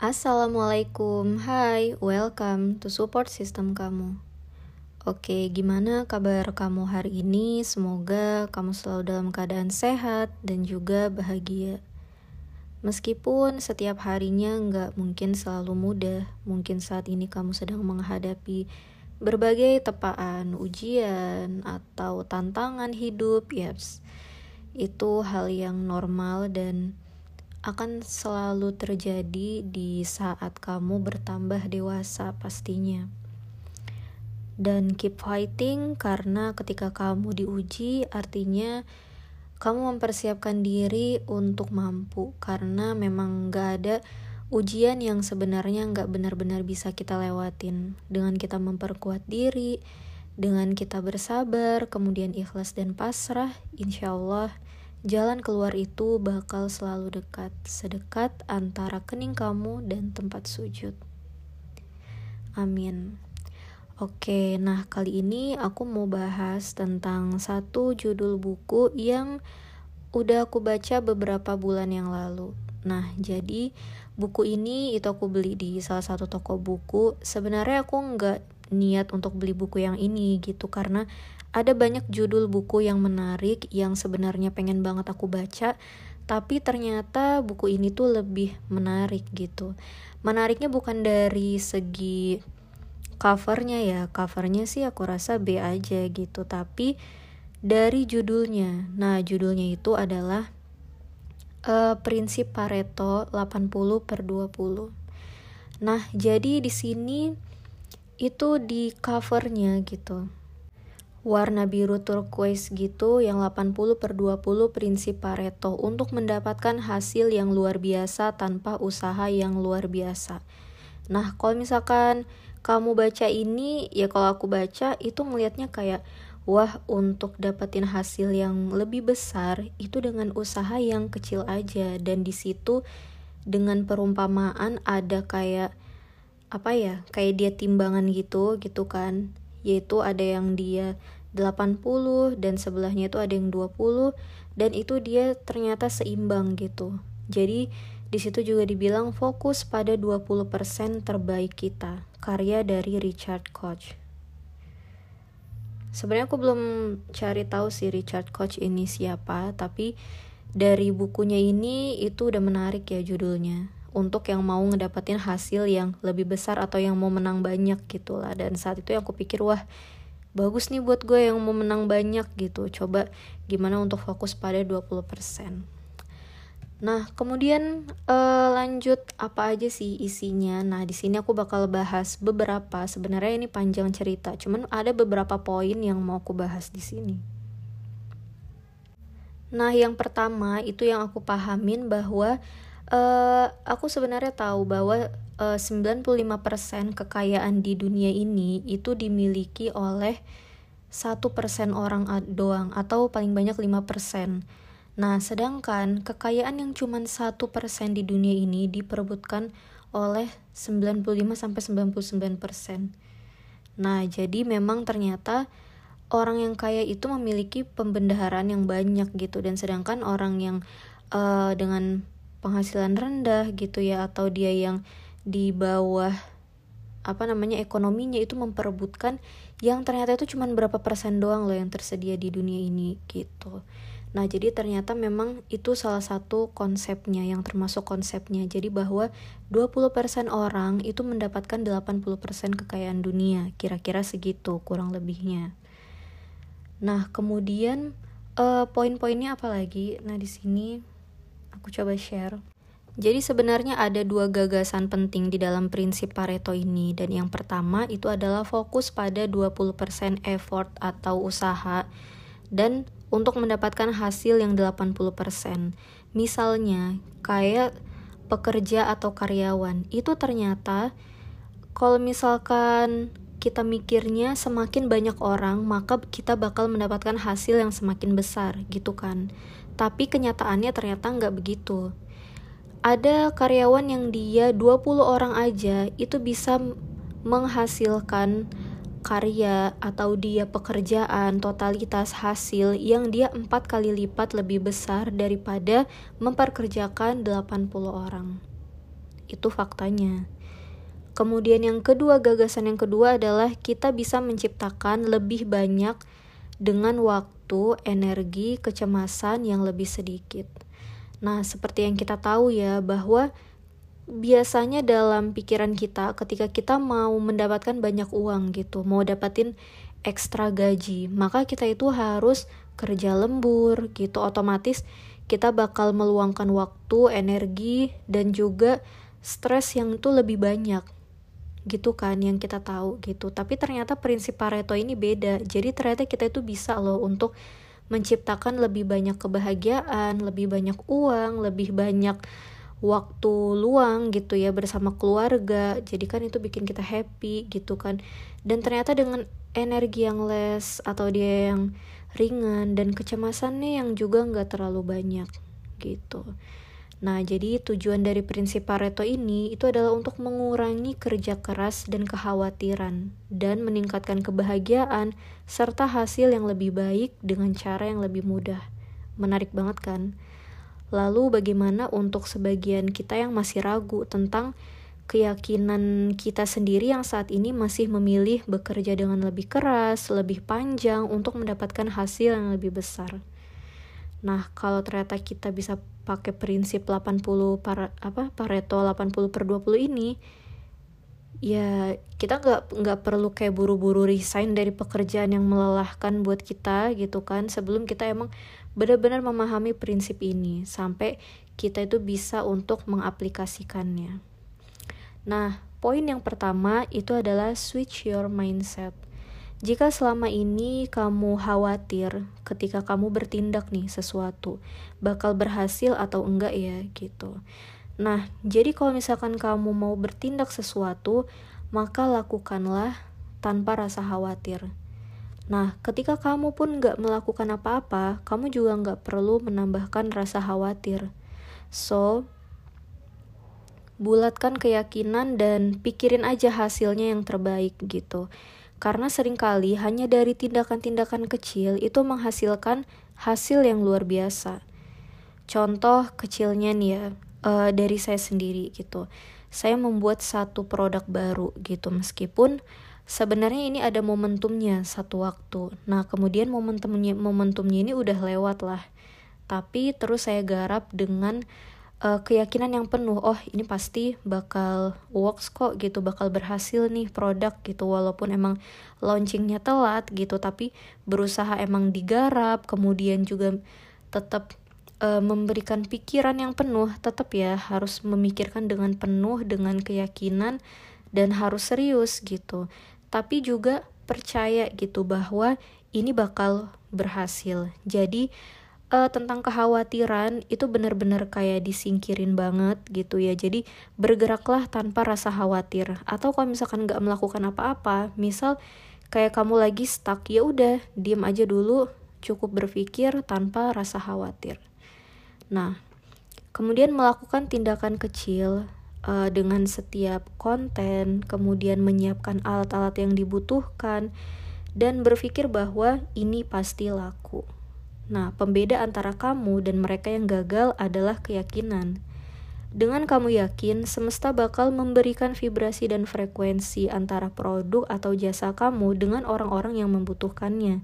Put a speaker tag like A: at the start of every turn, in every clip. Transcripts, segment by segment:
A: Assalamualaikum, hai, welcome to support system kamu. Oke, gimana kabar kamu hari ini? Semoga kamu selalu dalam keadaan sehat dan juga bahagia. Meskipun setiap harinya nggak mungkin selalu mudah, mungkin saat ini kamu sedang menghadapi berbagai tepaan, ujian, atau tantangan hidup, yaps. Itu hal yang normal dan akan selalu terjadi di saat kamu bertambah dewasa pastinya. Dan keep fighting karena ketika kamu diuji artinya kamu mempersiapkan diri untuk mampu karena memang gak ada ujian yang sebenarnya gak benar-benar bisa kita lewatin dengan kita memperkuat diri, dengan kita bersabar, kemudian ikhlas dan pasrah, insya Allah Jalan keluar itu bakal selalu dekat, sedekat antara kening kamu dan tempat sujud. Amin. Oke, nah kali ini aku mau bahas tentang satu judul buku yang udah aku baca beberapa bulan yang lalu. Nah, jadi buku ini itu aku beli di salah satu toko buku. Sebenarnya aku nggak niat untuk beli buku yang ini gitu karena ada banyak judul buku yang menarik yang sebenarnya pengen banget aku baca, tapi ternyata buku ini tuh lebih menarik gitu. Menariknya bukan dari segi covernya ya, covernya sih aku rasa B aja gitu, tapi dari judulnya. Nah, judulnya itu adalah uh, prinsip Pareto 80 per 20. Nah, jadi di sini itu di covernya gitu warna biru turquoise gitu yang 80 per 20 prinsip Pareto untuk mendapatkan hasil yang luar biasa tanpa usaha yang luar biasa. Nah, kalau misalkan kamu baca ini, ya kalau aku baca itu melihatnya kayak wah untuk dapetin hasil yang lebih besar itu dengan usaha yang kecil aja dan di situ dengan perumpamaan ada kayak apa ya kayak dia timbangan gitu gitu kan yaitu ada yang dia 80 dan sebelahnya itu ada yang 20 dan itu dia ternyata seimbang gitu. Jadi di situ juga dibilang fokus pada 20% terbaik kita, karya dari Richard Koch. Sebenarnya aku belum cari tahu si Richard Koch ini siapa, tapi dari bukunya ini itu udah menarik ya judulnya untuk yang mau ngedapetin hasil yang lebih besar atau yang mau menang banyak gitu lah dan saat itu aku pikir wah bagus nih buat gue yang mau menang banyak gitu coba gimana untuk fokus pada 20% Nah, kemudian uh, lanjut apa aja sih isinya? Nah, di sini aku bakal bahas beberapa. Sebenarnya ini panjang cerita, cuman ada beberapa poin yang mau aku bahas di sini. Nah, yang pertama itu yang aku pahamin bahwa uh, aku sebenarnya tahu bahwa uh, 95% kekayaan di dunia ini itu dimiliki oleh satu persen orang doang atau paling banyak 5%. Nah, sedangkan kekayaan yang cuma satu persen di dunia ini diperebutkan oleh 95 sampai 99%. Nah, jadi memang ternyata orang yang kaya itu memiliki pembendaharaan yang banyak gitu dan sedangkan orang yang uh, dengan penghasilan rendah gitu ya atau dia yang di bawah apa namanya ekonominya itu memperebutkan yang ternyata itu cuma berapa persen doang loh yang tersedia di dunia ini gitu. Nah, jadi ternyata memang itu salah satu konsepnya yang termasuk konsepnya. Jadi bahwa 20% orang itu mendapatkan 80% kekayaan dunia, kira-kira segitu kurang lebihnya. Nah, kemudian uh, poin-poinnya apa lagi? Nah, di sini Aku coba share. Jadi sebenarnya ada dua gagasan penting di dalam prinsip Pareto ini dan yang pertama itu adalah fokus pada 20% effort atau usaha dan untuk mendapatkan hasil yang 80%. Misalnya kayak pekerja atau karyawan itu ternyata kalau misalkan kita mikirnya semakin banyak orang maka kita bakal mendapatkan hasil yang semakin besar gitu kan tapi kenyataannya ternyata nggak begitu. Ada karyawan yang dia 20 orang aja itu bisa menghasilkan karya atau dia pekerjaan totalitas hasil yang dia empat kali lipat lebih besar daripada memperkerjakan 80 orang. Itu faktanya. Kemudian yang kedua, gagasan yang kedua adalah kita bisa menciptakan lebih banyak dengan waktu, energi, kecemasan yang lebih sedikit. Nah, seperti yang kita tahu ya bahwa biasanya dalam pikiran kita ketika kita mau mendapatkan banyak uang gitu, mau dapatin ekstra gaji, maka kita itu harus kerja lembur gitu. Otomatis kita bakal meluangkan waktu, energi dan juga stres yang itu lebih banyak gitu kan yang kita tahu gitu. Tapi ternyata prinsip Pareto ini beda. Jadi ternyata kita itu bisa loh untuk menciptakan lebih banyak kebahagiaan lebih banyak uang lebih banyak waktu luang gitu ya bersama keluarga. Jadi kan itu bikin kita happy gitu kan. Dan ternyata dengan energi yang less atau dia yang ringan dan kecemasannya yang juga nggak terlalu banyak gitu Nah, jadi tujuan dari prinsip Pareto ini itu adalah untuk mengurangi kerja keras dan kekhawatiran dan meningkatkan kebahagiaan serta hasil yang lebih baik dengan cara yang lebih mudah. Menarik banget kan? Lalu bagaimana untuk sebagian kita yang masih ragu tentang keyakinan kita sendiri yang saat ini masih memilih bekerja dengan lebih keras, lebih panjang untuk mendapatkan hasil yang lebih besar. Nah, kalau ternyata kita bisa pakai prinsip 80 para, apa Pareto 80 per 20 ini, ya kita nggak nggak perlu kayak buru-buru resign dari pekerjaan yang melelahkan buat kita gitu kan sebelum kita emang benar-benar memahami prinsip ini sampai kita itu bisa untuk mengaplikasikannya. Nah, poin yang pertama itu adalah switch your mindset. Jika selama ini kamu khawatir ketika kamu bertindak nih sesuatu bakal berhasil atau enggak ya gitu. Nah, jadi kalau misalkan kamu mau bertindak sesuatu, maka lakukanlah tanpa rasa khawatir. Nah, ketika kamu pun nggak melakukan apa-apa, kamu juga nggak perlu menambahkan rasa khawatir. So, bulatkan keyakinan dan pikirin aja hasilnya yang terbaik gitu. Karena sering kali hanya dari tindakan-tindakan kecil itu menghasilkan hasil yang luar biasa. Contoh kecilnya nih ya, uh, dari saya sendiri gitu. Saya membuat satu produk baru gitu, meskipun sebenarnya ini ada momentumnya satu waktu. Nah, kemudian momentumnya momentumnya ini udah lewat lah. Tapi terus saya garap dengan uh, keyakinan yang penuh oh ini pasti bakal works kok gitu bakal berhasil nih produk gitu. Walaupun emang launchingnya telat gitu tapi berusaha emang digarap kemudian juga tetap uh, memberikan pikiran yang penuh tetap ya harus memikirkan dengan penuh dengan keyakinan dan harus serius gitu. Tapi juga percaya gitu bahwa ini bakal berhasil. Jadi uh, tentang kekhawatiran itu benar-benar kayak disingkirin banget gitu ya. Jadi bergeraklah tanpa rasa khawatir. Atau kalau misalkan nggak melakukan apa-apa misal kayak kamu lagi stuck ya udah diem aja dulu cukup berpikir tanpa rasa khawatir. Nah kemudian melakukan tindakan kecil uh, dengan setiap konten kemudian menyiapkan alat-alat yang dibutuhkan dan berpikir bahwa ini pasti laku Nah, pembeda antara kamu dan mereka yang gagal adalah keyakinan. Dengan kamu yakin, semesta bakal memberikan vibrasi dan frekuensi antara produk atau jasa kamu dengan orang-orang yang membutuhkannya.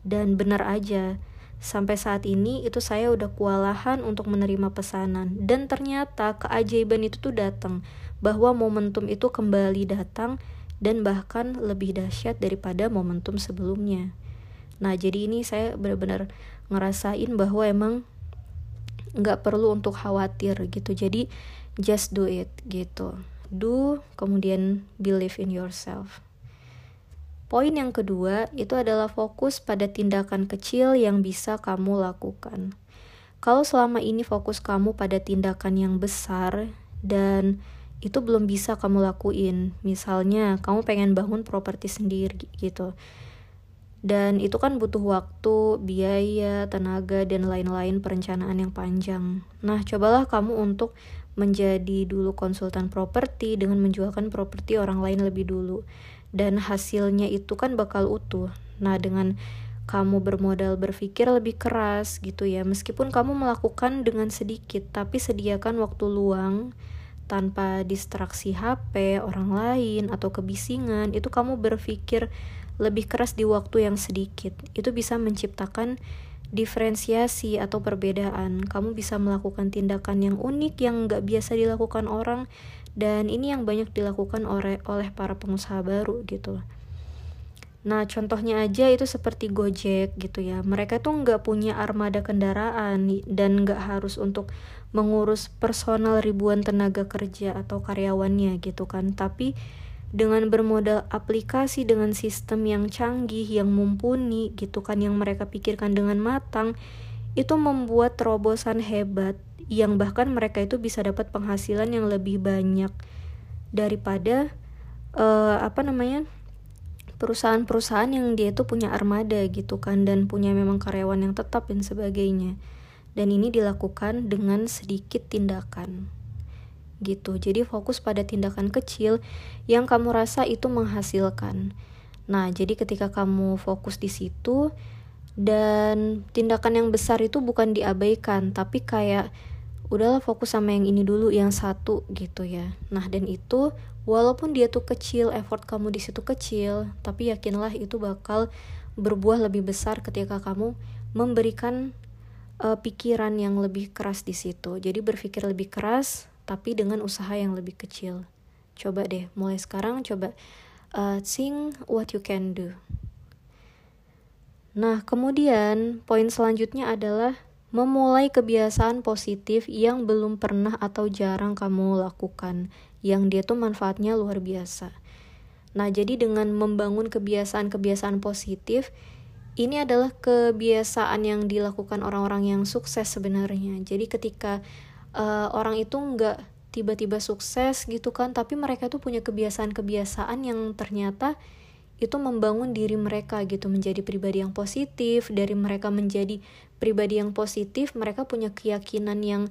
A: Dan benar aja, sampai saat ini itu saya udah kewalahan untuk menerima pesanan. Dan ternyata keajaiban itu tuh datang, bahwa momentum itu kembali datang dan bahkan lebih dahsyat daripada momentum sebelumnya. Nah jadi ini saya benar-benar ngerasain bahwa emang nggak perlu untuk khawatir gitu. Jadi just do it gitu. Do kemudian believe in yourself. Poin yang kedua itu adalah fokus pada tindakan kecil yang bisa kamu lakukan. Kalau selama ini fokus kamu pada tindakan yang besar dan itu belum bisa kamu lakuin, misalnya kamu pengen bangun properti sendiri gitu dan itu kan butuh waktu, biaya, tenaga, dan lain-lain perencanaan yang panjang. Nah, cobalah kamu untuk menjadi dulu konsultan properti dengan menjualkan properti orang lain lebih dulu. Dan hasilnya itu kan bakal utuh. Nah, dengan kamu bermodal berpikir lebih keras gitu ya. Meskipun kamu melakukan dengan sedikit, tapi sediakan waktu luang, tanpa distraksi HP, orang lain, atau kebisingan, itu kamu berpikir lebih keras di waktu yang sedikit. Itu bisa menciptakan diferensiasi atau perbedaan. Kamu bisa melakukan tindakan yang unik yang nggak biasa dilakukan orang, dan ini yang banyak dilakukan oleh oleh para pengusaha baru gitu. Nah, contohnya aja itu seperti Gojek gitu ya. Mereka tuh nggak punya armada kendaraan dan nggak harus untuk mengurus personal ribuan tenaga kerja atau karyawannya gitu kan. Tapi dengan bermodal aplikasi dengan sistem yang canggih, yang mumpuni gitu kan, yang mereka pikirkan dengan matang, itu membuat terobosan hebat yang bahkan mereka itu bisa dapat penghasilan yang lebih banyak daripada uh, apa namanya perusahaan-perusahaan yang dia itu punya armada gitu kan dan punya memang karyawan yang tetap dan sebagainya. Dan ini dilakukan dengan sedikit tindakan gitu. Jadi fokus pada tindakan kecil yang kamu rasa itu menghasilkan. Nah jadi ketika kamu fokus di situ dan tindakan yang besar itu bukan diabaikan tapi kayak udahlah fokus sama yang ini dulu yang satu gitu ya. Nah dan itu walaupun dia tuh kecil effort kamu di situ kecil tapi yakinlah itu bakal berbuah lebih besar ketika kamu memberikan uh, pikiran yang lebih keras di situ. Jadi berpikir lebih keras tapi dengan usaha yang lebih kecil coba deh mulai sekarang coba uh, think what you can do Nah, kemudian poin selanjutnya adalah memulai kebiasaan positif yang belum pernah atau jarang kamu lakukan yang dia tuh manfaatnya luar biasa. Nah, jadi dengan membangun kebiasaan-kebiasaan positif, ini adalah kebiasaan yang dilakukan orang-orang yang sukses sebenarnya. Jadi ketika uh, orang itu nggak tiba-tiba sukses gitu kan, tapi mereka tuh punya kebiasaan-kebiasaan yang ternyata itu membangun diri mereka gitu menjadi pribadi yang positif. Dari mereka menjadi pribadi yang positif, mereka punya keyakinan yang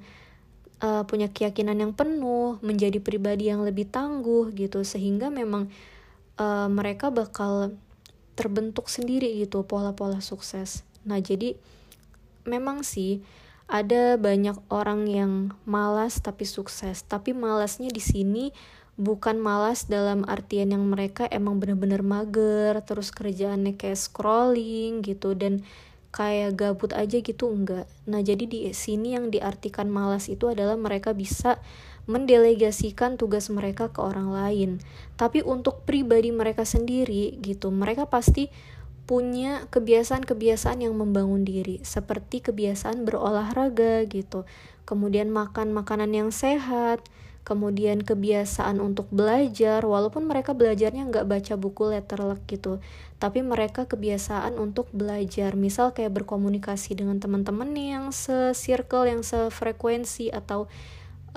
A: uh, punya keyakinan yang penuh, menjadi pribadi yang lebih tangguh gitu sehingga memang uh, mereka bakal terbentuk sendiri gitu pola-pola sukses. Nah, jadi memang sih ada banyak orang yang malas tapi sukses, tapi malasnya di sini bukan malas dalam artian yang mereka emang bener-bener mager, terus kerjaannya kayak scrolling gitu dan kayak gabut aja gitu enggak. Nah, jadi di sini yang diartikan malas itu adalah mereka bisa mendelegasikan tugas mereka ke orang lain. Tapi untuk pribadi mereka sendiri gitu, mereka pasti punya kebiasaan-kebiasaan yang membangun diri, seperti kebiasaan berolahraga gitu. Kemudian makan makanan yang sehat, kemudian kebiasaan untuk belajar walaupun mereka belajarnya nggak baca buku letterlock gitu tapi mereka kebiasaan untuk belajar misal kayak berkomunikasi dengan teman-teman yang se-circle yang sefrekuensi atau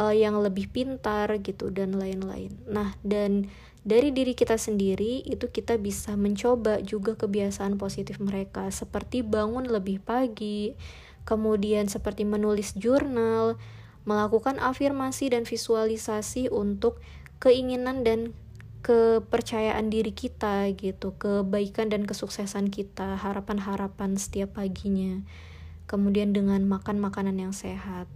A: uh, yang lebih pintar gitu dan lain-lain nah dan dari diri kita sendiri itu kita bisa mencoba juga kebiasaan positif mereka seperti bangun lebih pagi kemudian seperti menulis jurnal melakukan afirmasi dan visualisasi untuk keinginan dan kepercayaan diri kita gitu, kebaikan dan kesuksesan kita, harapan-harapan setiap paginya. Kemudian dengan makan makanan yang sehat.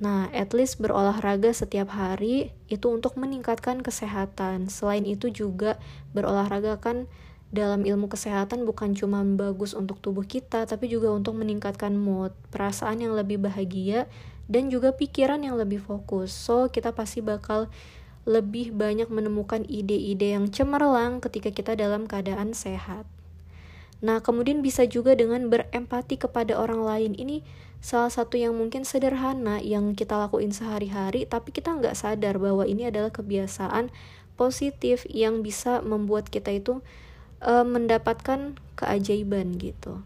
A: Nah, at least berolahraga setiap hari itu untuk meningkatkan kesehatan. Selain itu juga berolahraga kan dalam ilmu kesehatan bukan cuma bagus untuk tubuh kita, tapi juga untuk meningkatkan mood, perasaan yang lebih bahagia, dan juga pikiran yang lebih fokus. So, kita pasti bakal lebih banyak menemukan ide-ide yang cemerlang ketika kita dalam keadaan sehat. Nah, kemudian bisa juga dengan berempati kepada orang lain. Ini salah satu yang mungkin sederhana yang kita lakuin sehari-hari, tapi kita nggak sadar bahwa ini adalah kebiasaan positif yang bisa membuat kita itu uh, mendapatkan keajaiban gitu.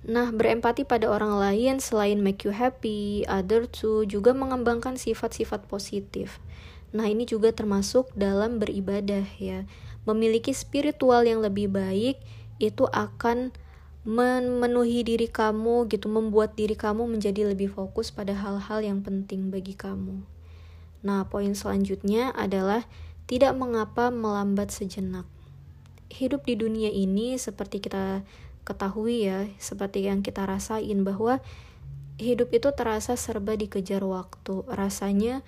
A: Nah, berempati pada orang lain selain make you happy, other to juga mengembangkan sifat-sifat positif. Nah, ini juga termasuk dalam beribadah ya. Memiliki spiritual yang lebih baik itu akan memenuhi diri kamu gitu, membuat diri kamu menjadi lebih fokus pada hal-hal yang penting bagi kamu. Nah, poin selanjutnya adalah tidak mengapa melambat sejenak. Hidup di dunia ini seperti kita ketahui ya seperti yang kita rasain bahwa hidup itu terasa serba dikejar waktu. Rasanya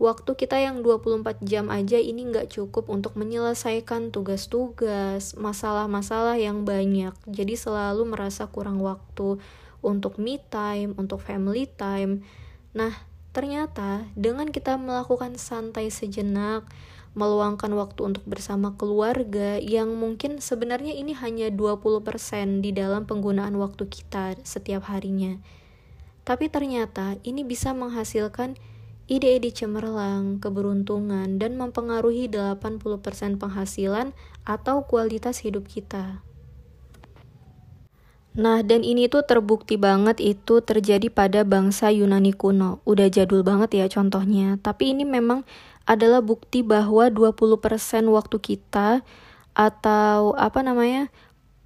A: waktu kita yang 24 jam aja ini nggak cukup untuk menyelesaikan tugas-tugas, masalah-masalah yang banyak. Jadi selalu merasa kurang waktu untuk me time, untuk family time. Nah, ternyata dengan kita melakukan santai sejenak, meluangkan waktu untuk bersama keluarga yang mungkin sebenarnya ini hanya 20% di dalam penggunaan waktu kita setiap harinya. Tapi ternyata ini bisa menghasilkan ide-ide cemerlang, keberuntungan, dan mempengaruhi 80% penghasilan atau kualitas hidup kita. Nah, dan ini tuh terbukti banget itu terjadi pada bangsa Yunani kuno. Udah jadul banget ya contohnya. Tapi ini memang adalah bukti bahwa 20% waktu kita atau apa namanya?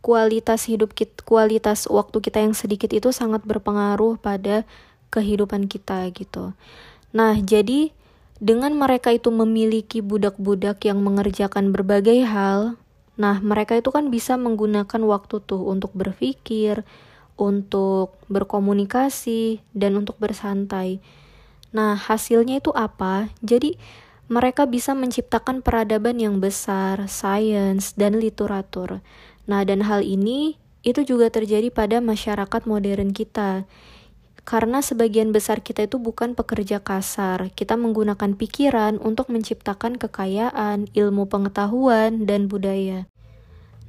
A: kualitas hidup kita, kualitas waktu kita yang sedikit itu sangat berpengaruh pada kehidupan kita gitu. Nah, jadi dengan mereka itu memiliki budak-budak yang mengerjakan berbagai hal, nah mereka itu kan bisa menggunakan waktu tuh untuk berpikir, untuk berkomunikasi, dan untuk bersantai. Nah, hasilnya itu apa? Jadi, mereka bisa menciptakan peradaban yang besar, sains, dan literatur. Nah, dan hal ini itu juga terjadi pada masyarakat modern kita karena sebagian besar kita itu bukan pekerja kasar, kita menggunakan pikiran untuk menciptakan kekayaan, ilmu pengetahuan, dan budaya.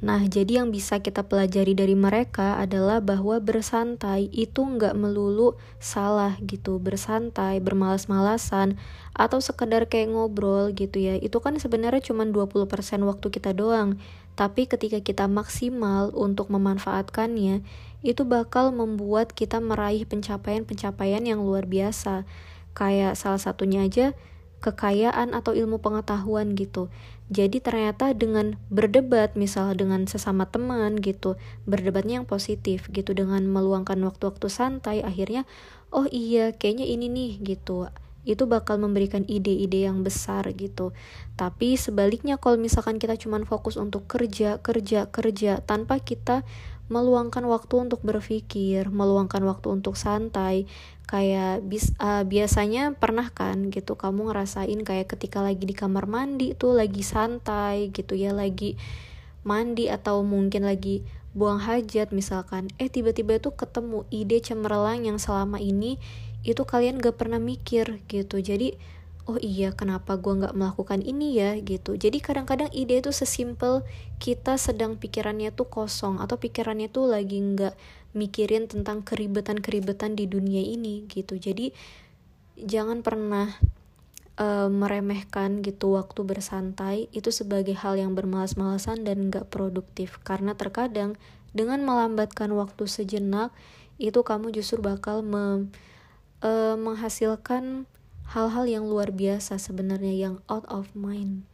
A: Nah, jadi yang bisa kita pelajari dari mereka adalah bahwa bersantai itu nggak melulu salah gitu. Bersantai, bermalas-malasan, atau sekedar kayak ngobrol gitu ya. Itu kan sebenarnya cuma 20% waktu kita doang. Tapi ketika kita maksimal untuk memanfaatkannya, itu bakal membuat kita meraih pencapaian-pencapaian yang luar biasa. Kayak salah satunya aja kekayaan atau ilmu pengetahuan gitu. Jadi ternyata dengan berdebat misal dengan sesama teman gitu, berdebatnya yang positif gitu dengan meluangkan waktu-waktu santai akhirnya oh iya kayaknya ini nih gitu itu bakal memberikan ide-ide yang besar gitu. Tapi sebaliknya kalau misalkan kita cuma fokus untuk kerja, kerja, kerja tanpa kita meluangkan waktu untuk berpikir, meluangkan waktu untuk santai. Kayak bis, uh, biasanya pernah kan gitu kamu ngerasain kayak ketika lagi di kamar mandi tuh lagi santai gitu ya, lagi mandi atau mungkin lagi buang hajat misalkan. Eh tiba-tiba tuh ketemu ide cemerlang yang selama ini itu kalian gak pernah mikir gitu jadi oh iya kenapa gue gak melakukan ini ya gitu. Jadi kadang-kadang ide itu sesimpel kita sedang pikirannya tuh kosong atau pikirannya tuh lagi gak mikirin tentang keribetan-keribetan di dunia ini gitu. Jadi jangan pernah uh, meremehkan gitu waktu bersantai. Itu sebagai hal yang bermalas-malasan dan gak produktif. Karena terkadang dengan melambatkan waktu sejenak itu kamu justru bakal mem uh, menghasilkan hal-hal yang luar biasa sebenarnya yang out of mind.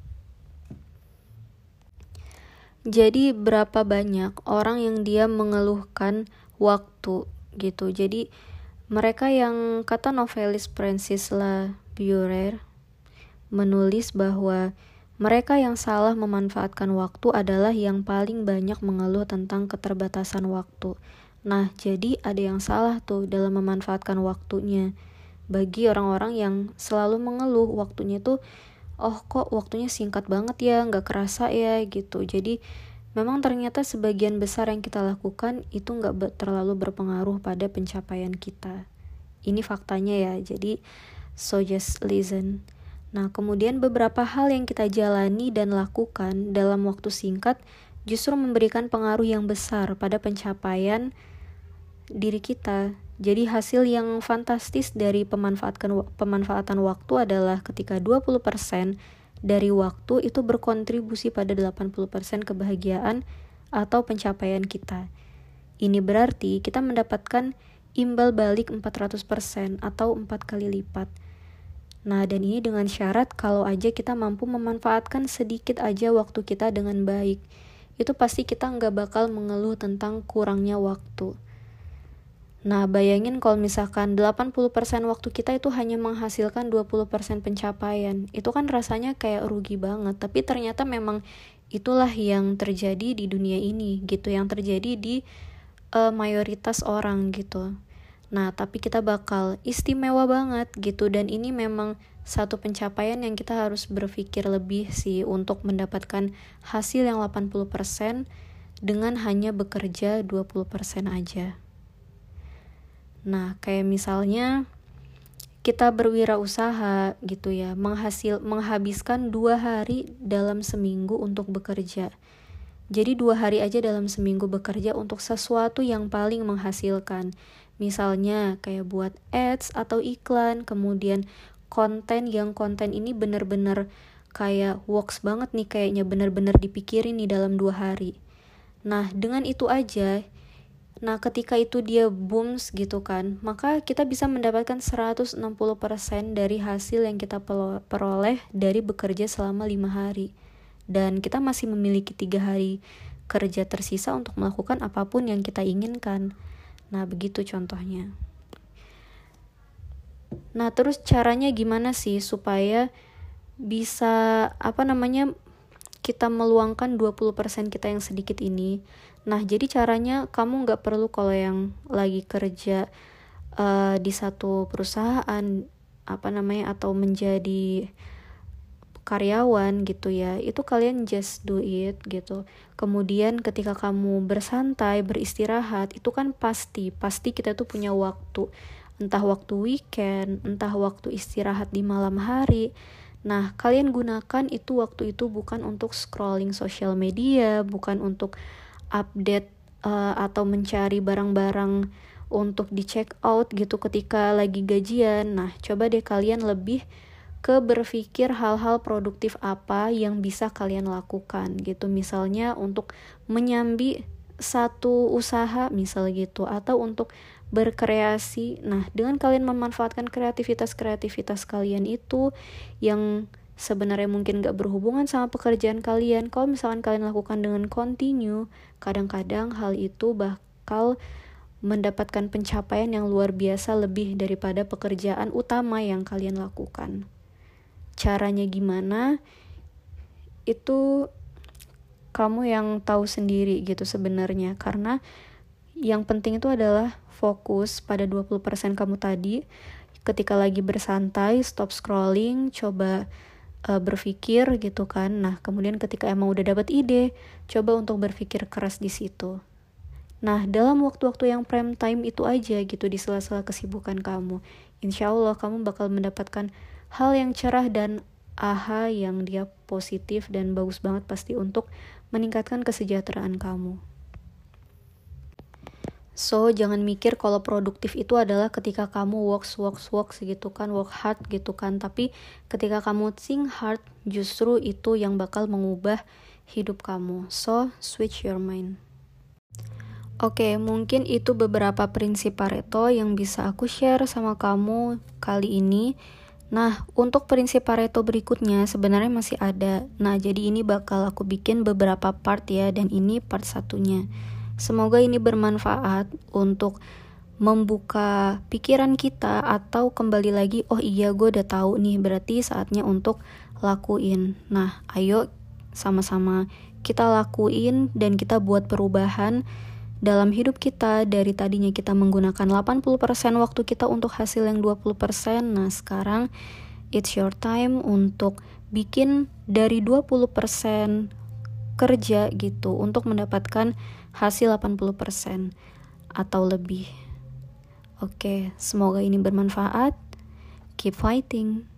A: Jadi berapa banyak orang yang dia mengeluhkan waktu gitu. Jadi mereka yang kata novelis Francis La Burer menulis bahwa mereka yang salah memanfaatkan waktu adalah yang paling banyak mengeluh tentang keterbatasan waktu. Nah, jadi ada yang salah tuh dalam memanfaatkan waktunya. Bagi orang-orang yang selalu mengeluh waktunya tuh, oh kok waktunya singkat banget ya, nggak kerasa ya gitu. Jadi memang ternyata sebagian besar yang kita lakukan itu nggak terlalu berpengaruh pada pencapaian kita. Ini faktanya ya, jadi so just listen. Nah, kemudian beberapa hal yang kita jalani dan lakukan dalam waktu singkat justru memberikan pengaruh yang besar pada pencapaian diri kita. Jadi hasil yang fantastis dari pemanfaatkan pemanfaatan waktu adalah ketika 20% dari waktu itu berkontribusi pada 80% kebahagiaan atau pencapaian kita. Ini berarti kita mendapatkan imbal balik 400% atau 4 kali lipat. Nah, dan ini dengan syarat kalau aja kita mampu memanfaatkan sedikit aja waktu kita dengan baik. Itu pasti kita nggak bakal mengeluh tentang kurangnya waktu. Nah, bayangin kalau misalkan 80% waktu kita itu hanya menghasilkan 20% pencapaian. Itu kan rasanya kayak rugi banget, tapi ternyata memang itulah yang terjadi di dunia ini gitu, yang terjadi di uh, mayoritas orang gitu. Nah, tapi kita bakal istimewa banget gitu dan ini memang satu pencapaian yang kita harus berpikir lebih sih untuk mendapatkan hasil yang 80% dengan hanya bekerja 20% aja. Nah, kayak misalnya kita berwirausaha gitu ya, menghasil menghabiskan dua hari dalam seminggu untuk bekerja. Jadi dua hari aja dalam seminggu bekerja untuk sesuatu yang paling menghasilkan. Misalnya kayak buat ads atau iklan, kemudian konten yang konten ini bener-bener kayak works banget nih kayaknya bener-bener dipikirin nih dalam dua hari. Nah dengan itu aja, nah ketika itu dia booms gitu kan, maka kita bisa mendapatkan 160% dari hasil yang kita peroleh dari bekerja selama lima hari. Dan kita masih memiliki tiga hari kerja tersisa untuk melakukan apa pun yang kita inginkan. Nah, begitu contohnya. Nah, terus caranya gimana sih supaya bisa apa namanya kita meluangkan 20% kita yang sedikit ini. Nah, jadi caranya kamu nggak perlu kalau yang lagi kerja uh, di satu perusahaan apa namanya atau menjadi karyawan gitu ya itu kalian just do it gitu. Kemudian ketika kamu bersantai beristirahat itu kan pasti pasti kita tuh punya waktu. Entah waktu weekend entah waktu istirahat di malam hari nah kalian gunakan itu waktu itu bukan untuk scrolling sosial media bukan untuk update uh, atau mencari barang-barang untuk di check out gitu ketika lagi gajian. Nah coba deh kalian lebih ke berpikir hal-hal produktif apa yang bisa kalian lakukan gitu. Misalnya untuk menyambi satu usaha misal gitu atau untuk berkreasi. Nah dengan kalian memanfaatkan kreativitas-kreativitas kalian itu yang sebenarnya mungkin gak berhubungan sama pekerjaan kalian kalau misalkan kalian lakukan dengan continue kadang-kadang hal itu bakal mendapatkan pencapaian yang luar biasa lebih daripada pekerjaan utama yang kalian lakukan. Caranya gimana? Itu kamu yang tahu sendiri gitu sebenarnya. Karena yang penting itu adalah fokus pada 20% kamu tadi. Ketika lagi bersantai stop scrolling coba uh, berpikir gitu kan. Nah kemudian ketika emang udah dapat ide coba untuk berpikir keras di situ. Nah, dalam waktu-waktu yang prime time itu aja gitu di sela-sela kesibukan kamu, insya Allah kamu bakal mendapatkan hal yang cerah dan aha yang dia positif dan bagus banget pasti untuk meningkatkan kesejahteraan kamu. So, jangan mikir kalau produktif itu adalah ketika kamu works, works, works gitu kan, work hard gitu kan. Tapi ketika kamu think hard, justru itu yang bakal mengubah hidup kamu. So, switch your mind. Oke, okay, mungkin itu beberapa prinsip Pareto yang bisa aku share sama kamu kali ini. Nah, untuk prinsip Pareto berikutnya sebenarnya masih ada. Nah, jadi ini bakal aku bikin beberapa part ya, dan ini part satunya. Semoga ini bermanfaat untuk membuka pikiran kita atau kembali lagi, oh iya gue udah tahu nih, berarti saatnya untuk lakuin. Nah, ayo sama-sama kita lakuin dan kita buat perubahan dalam hidup kita dari tadinya kita menggunakan 80% waktu kita untuk hasil yang 20%, nah sekarang it's your time untuk bikin dari 20% kerja gitu untuk mendapatkan hasil 80% atau lebih. Oke, semoga ini bermanfaat. Keep fighting.